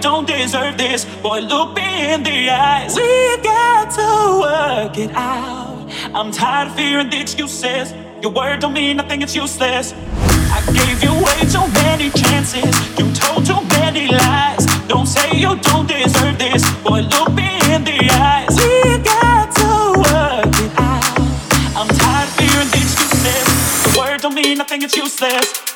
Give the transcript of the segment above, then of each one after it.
don't deserve this. Boy, look me in the eyes. We got to work it out. I'm tired of hearing the excuses. Your word don't mean nothing, it's useless. I gave you way too many chances. You told too many lies. Don't say you don't deserve this. Boy, look me in the eyes. We got to work it out. I'm tired of hearing the excuses. Your word don't mean nothing, it's useless.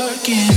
working.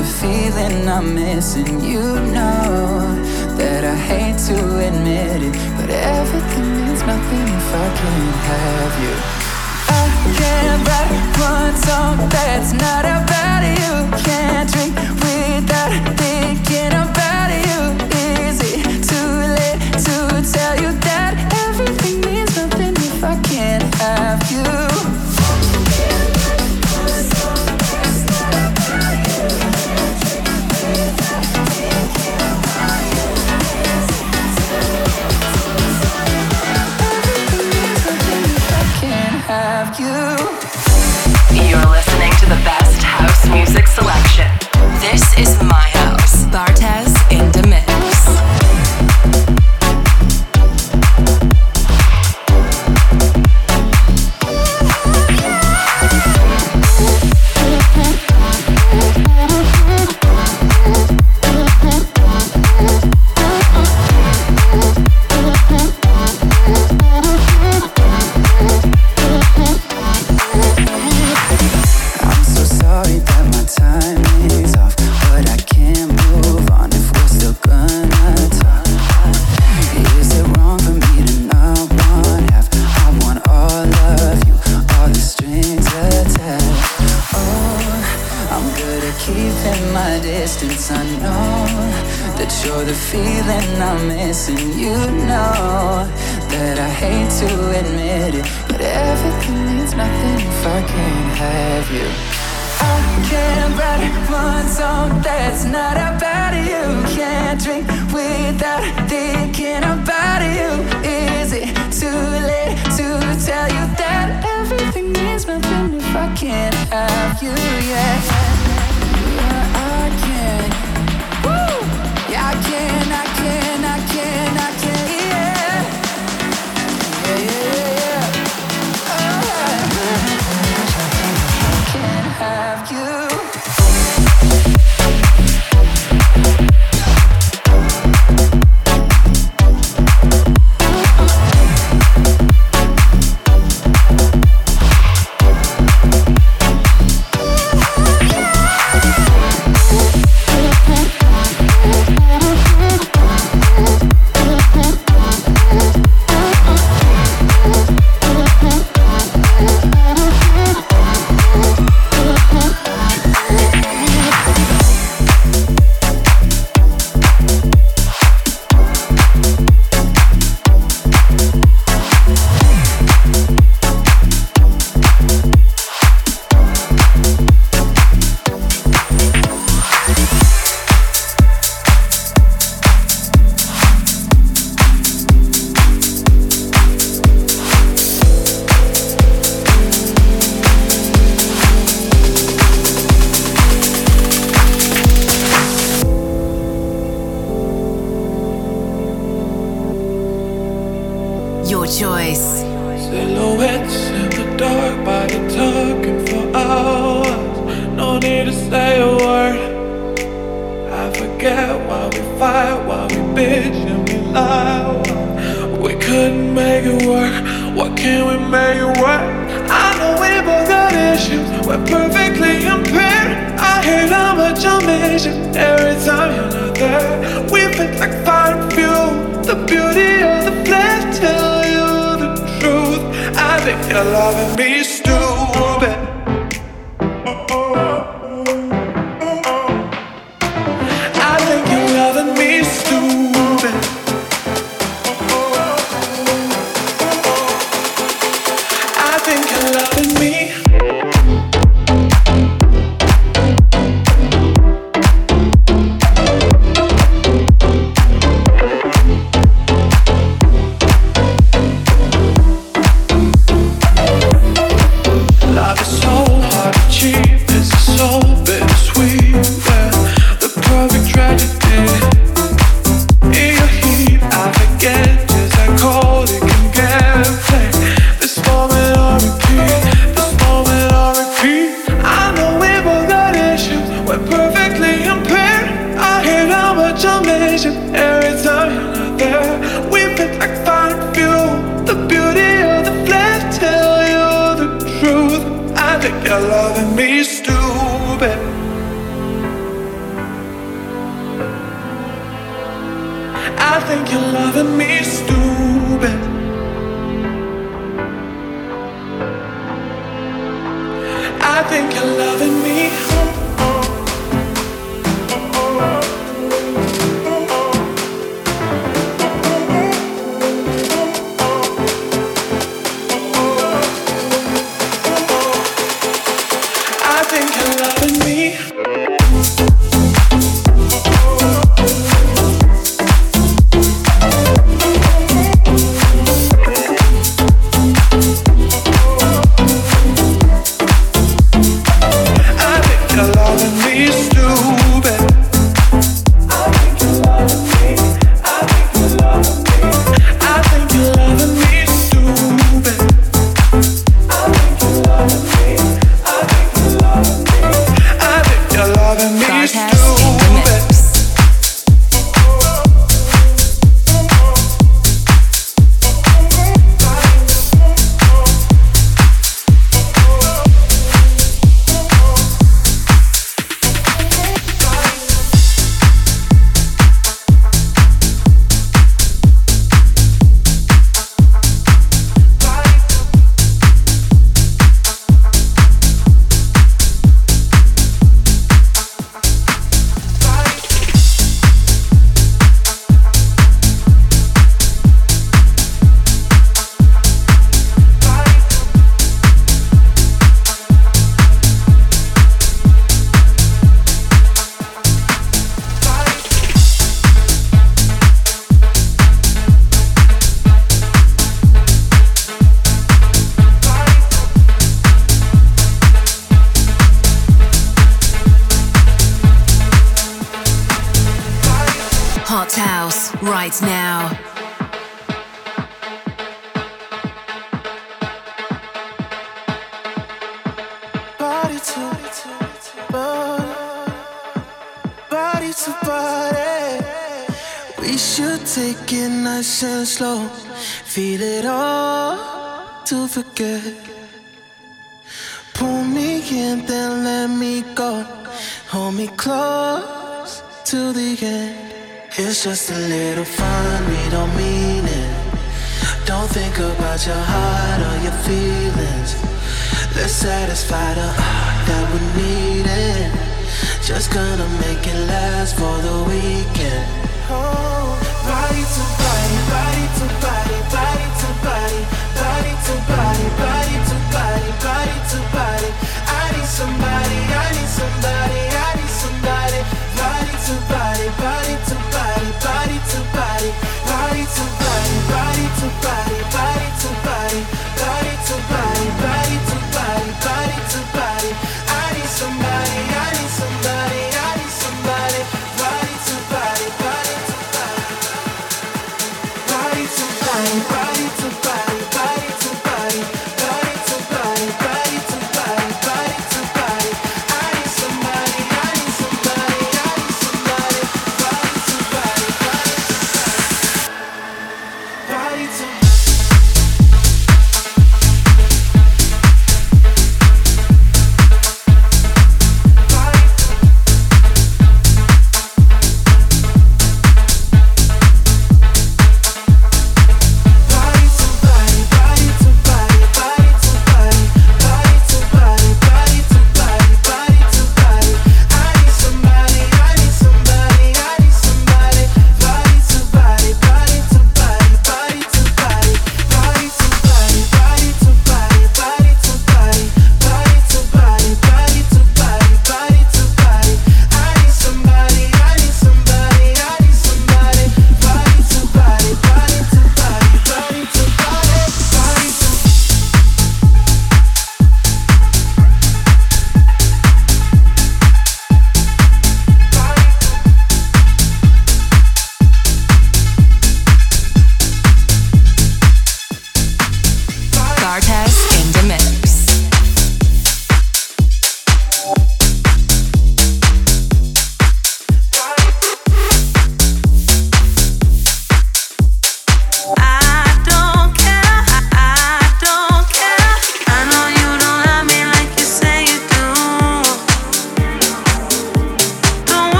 The feeling I'm missing. You know that I hate to admit it, but everything means nothing if I can't have you. I can't write one song that's not about you. Can't drink without thinking about This is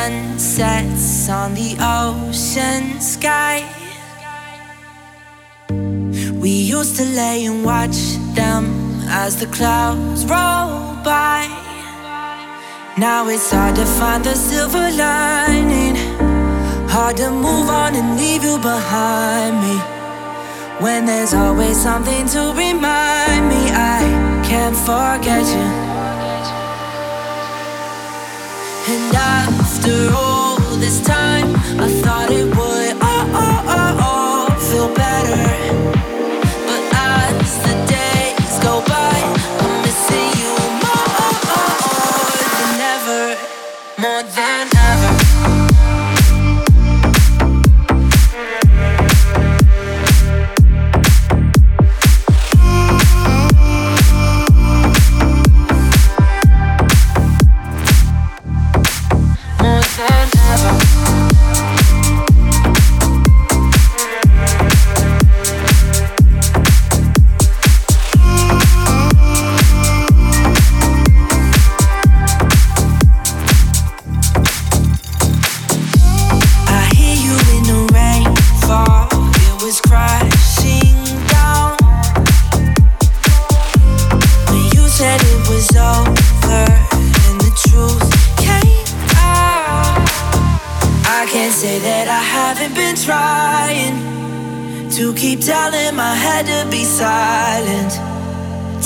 The sunsets on the ocean sky. We used to lay and watch them as the clouds roll by. Now it's hard to find the silver lining. Hard to move on and leave you behind me. When there's always something to remind me, I can't forget you. And after all this time, I thought it would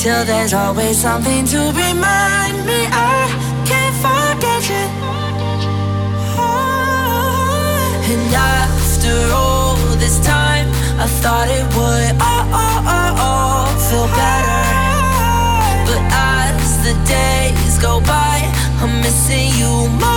Till there's always something to remind me I can't forget you. And after all this time, I thought it would all, all, all, all feel better. But as the days go by, I'm missing you more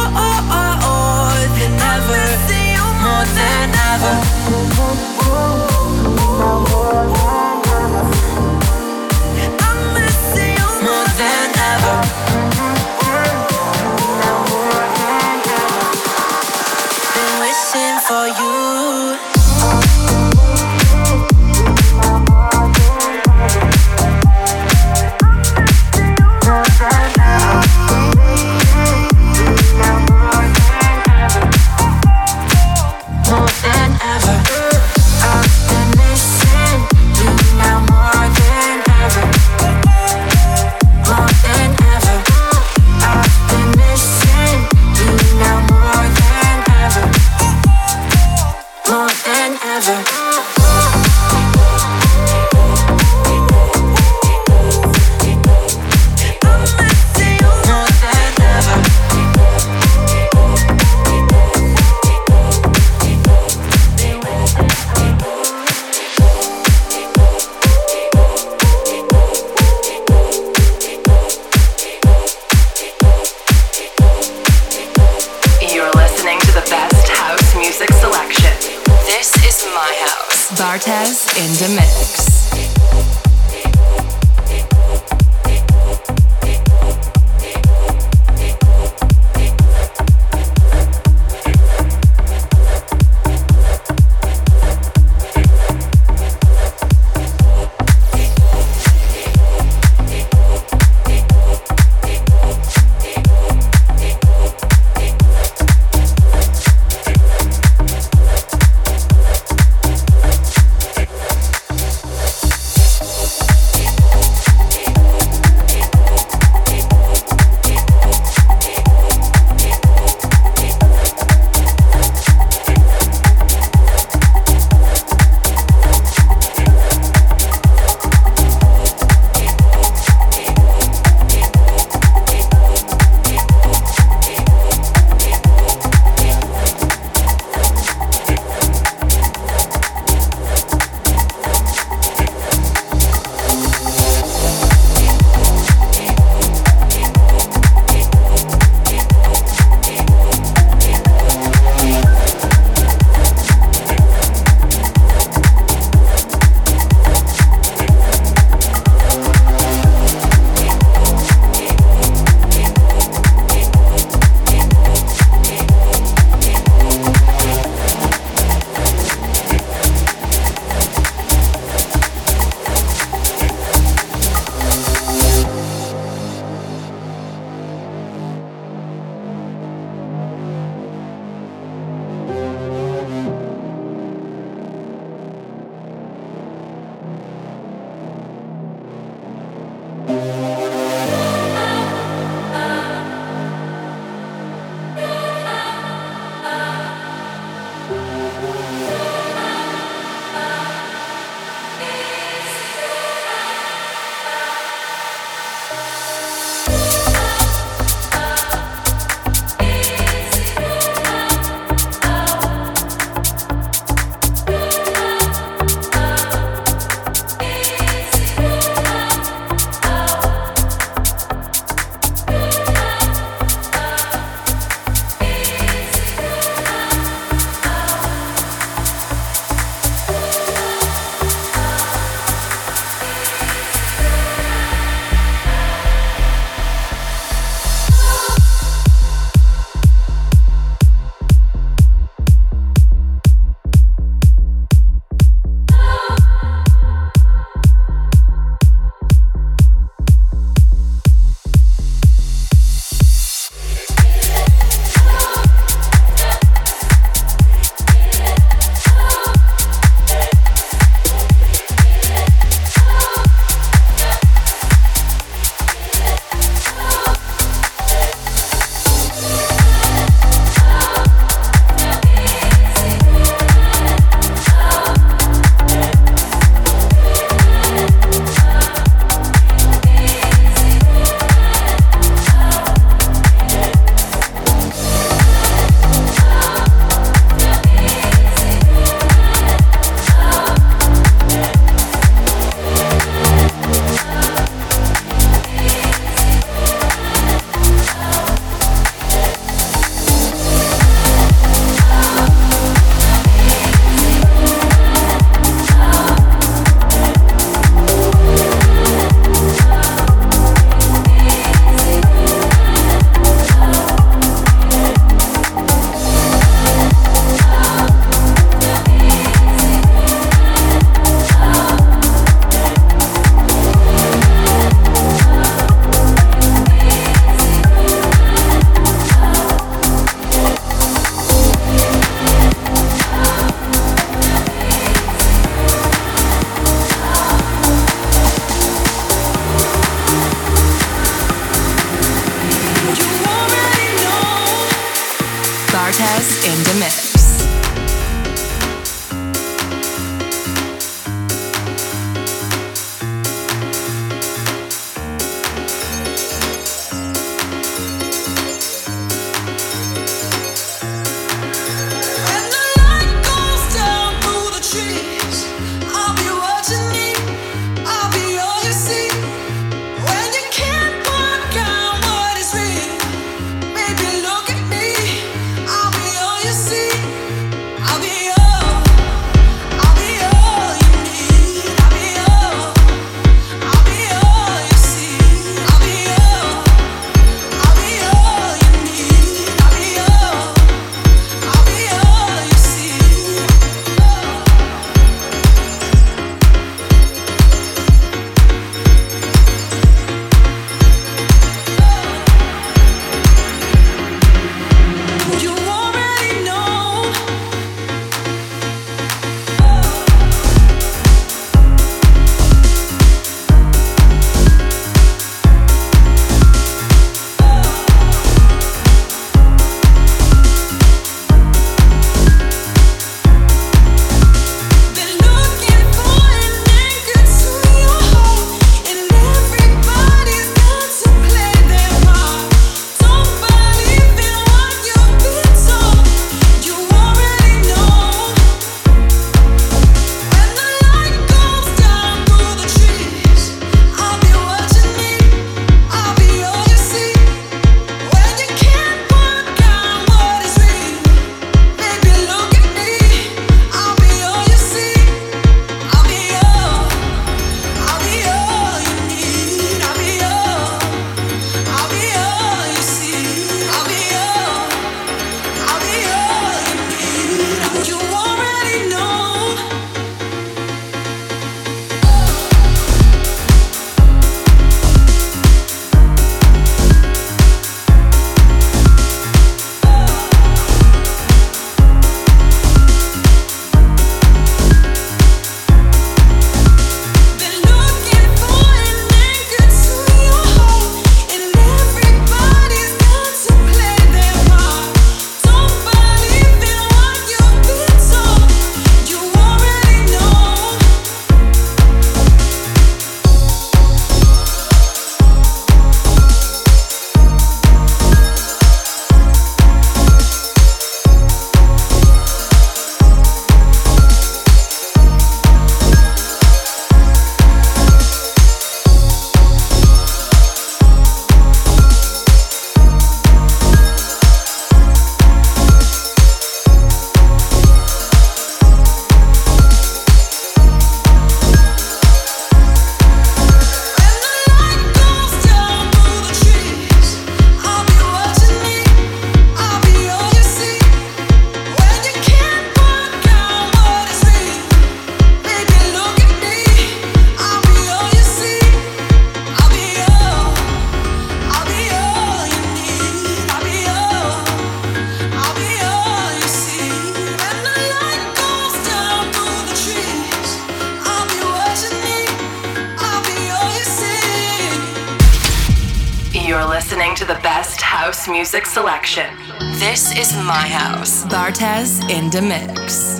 in the mix.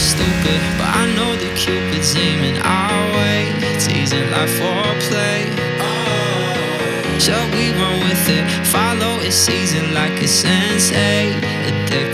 stupid, but I know that Cupid's aiming our way, teasing like foreplay. Oh. Shall we run with it? Follow its season like a sensei, addicted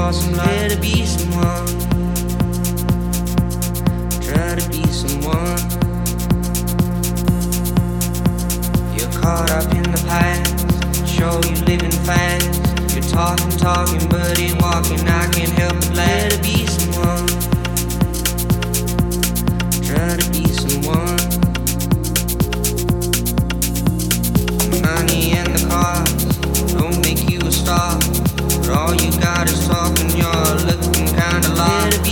for somewhere to be someone. Try to be someone. You're caught up in the past. Show you living fast. You're talking, talking, but ain't walking. I can't help but try to be someone. Try to be someone. Money and the cars don't make you a star body's talking, you're looking kinda lost.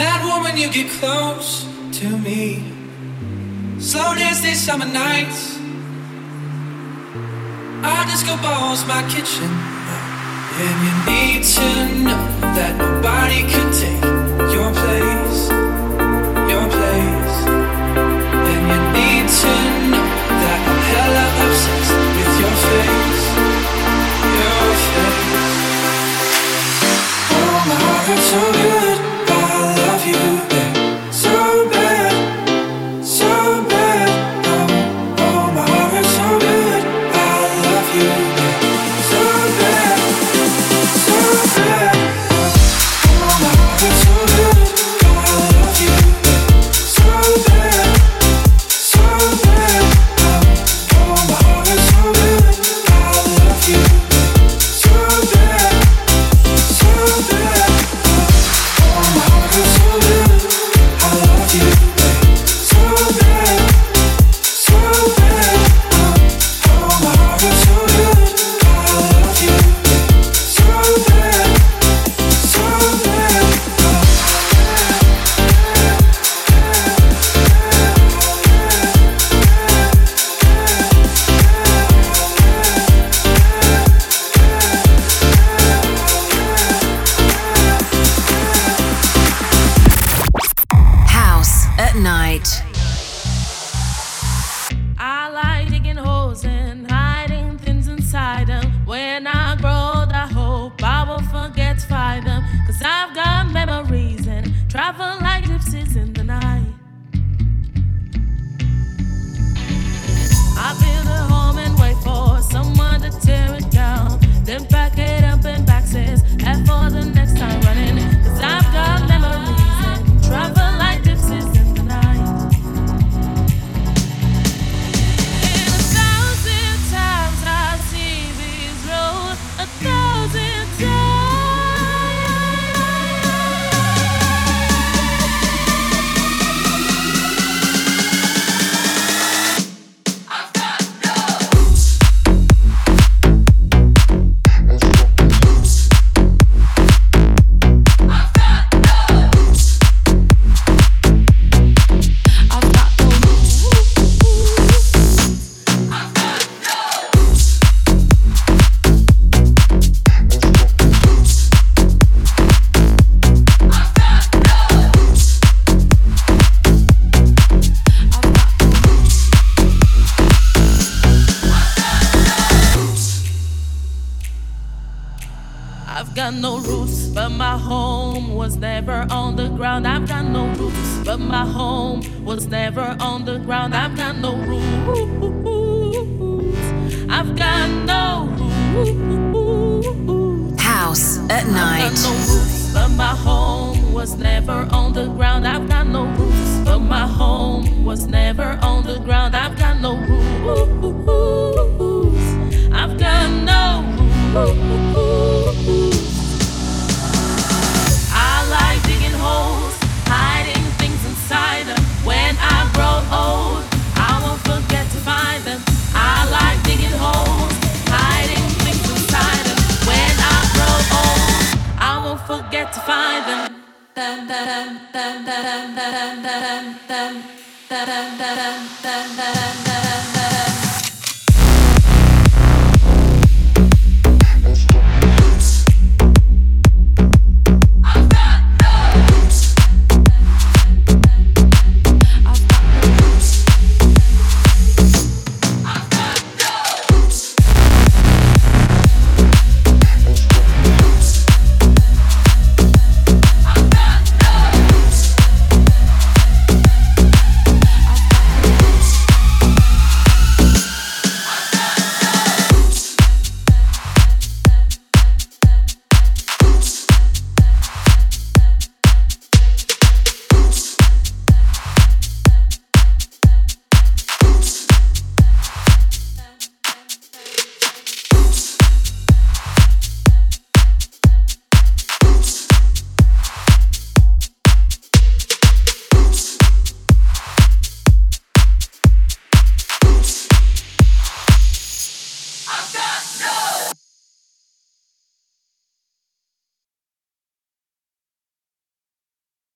Mad woman, you get close to me. Slow dance these summer nights. I just go balls my kitchen. And you need to know that nobody could take your place. Your place. And you need to know.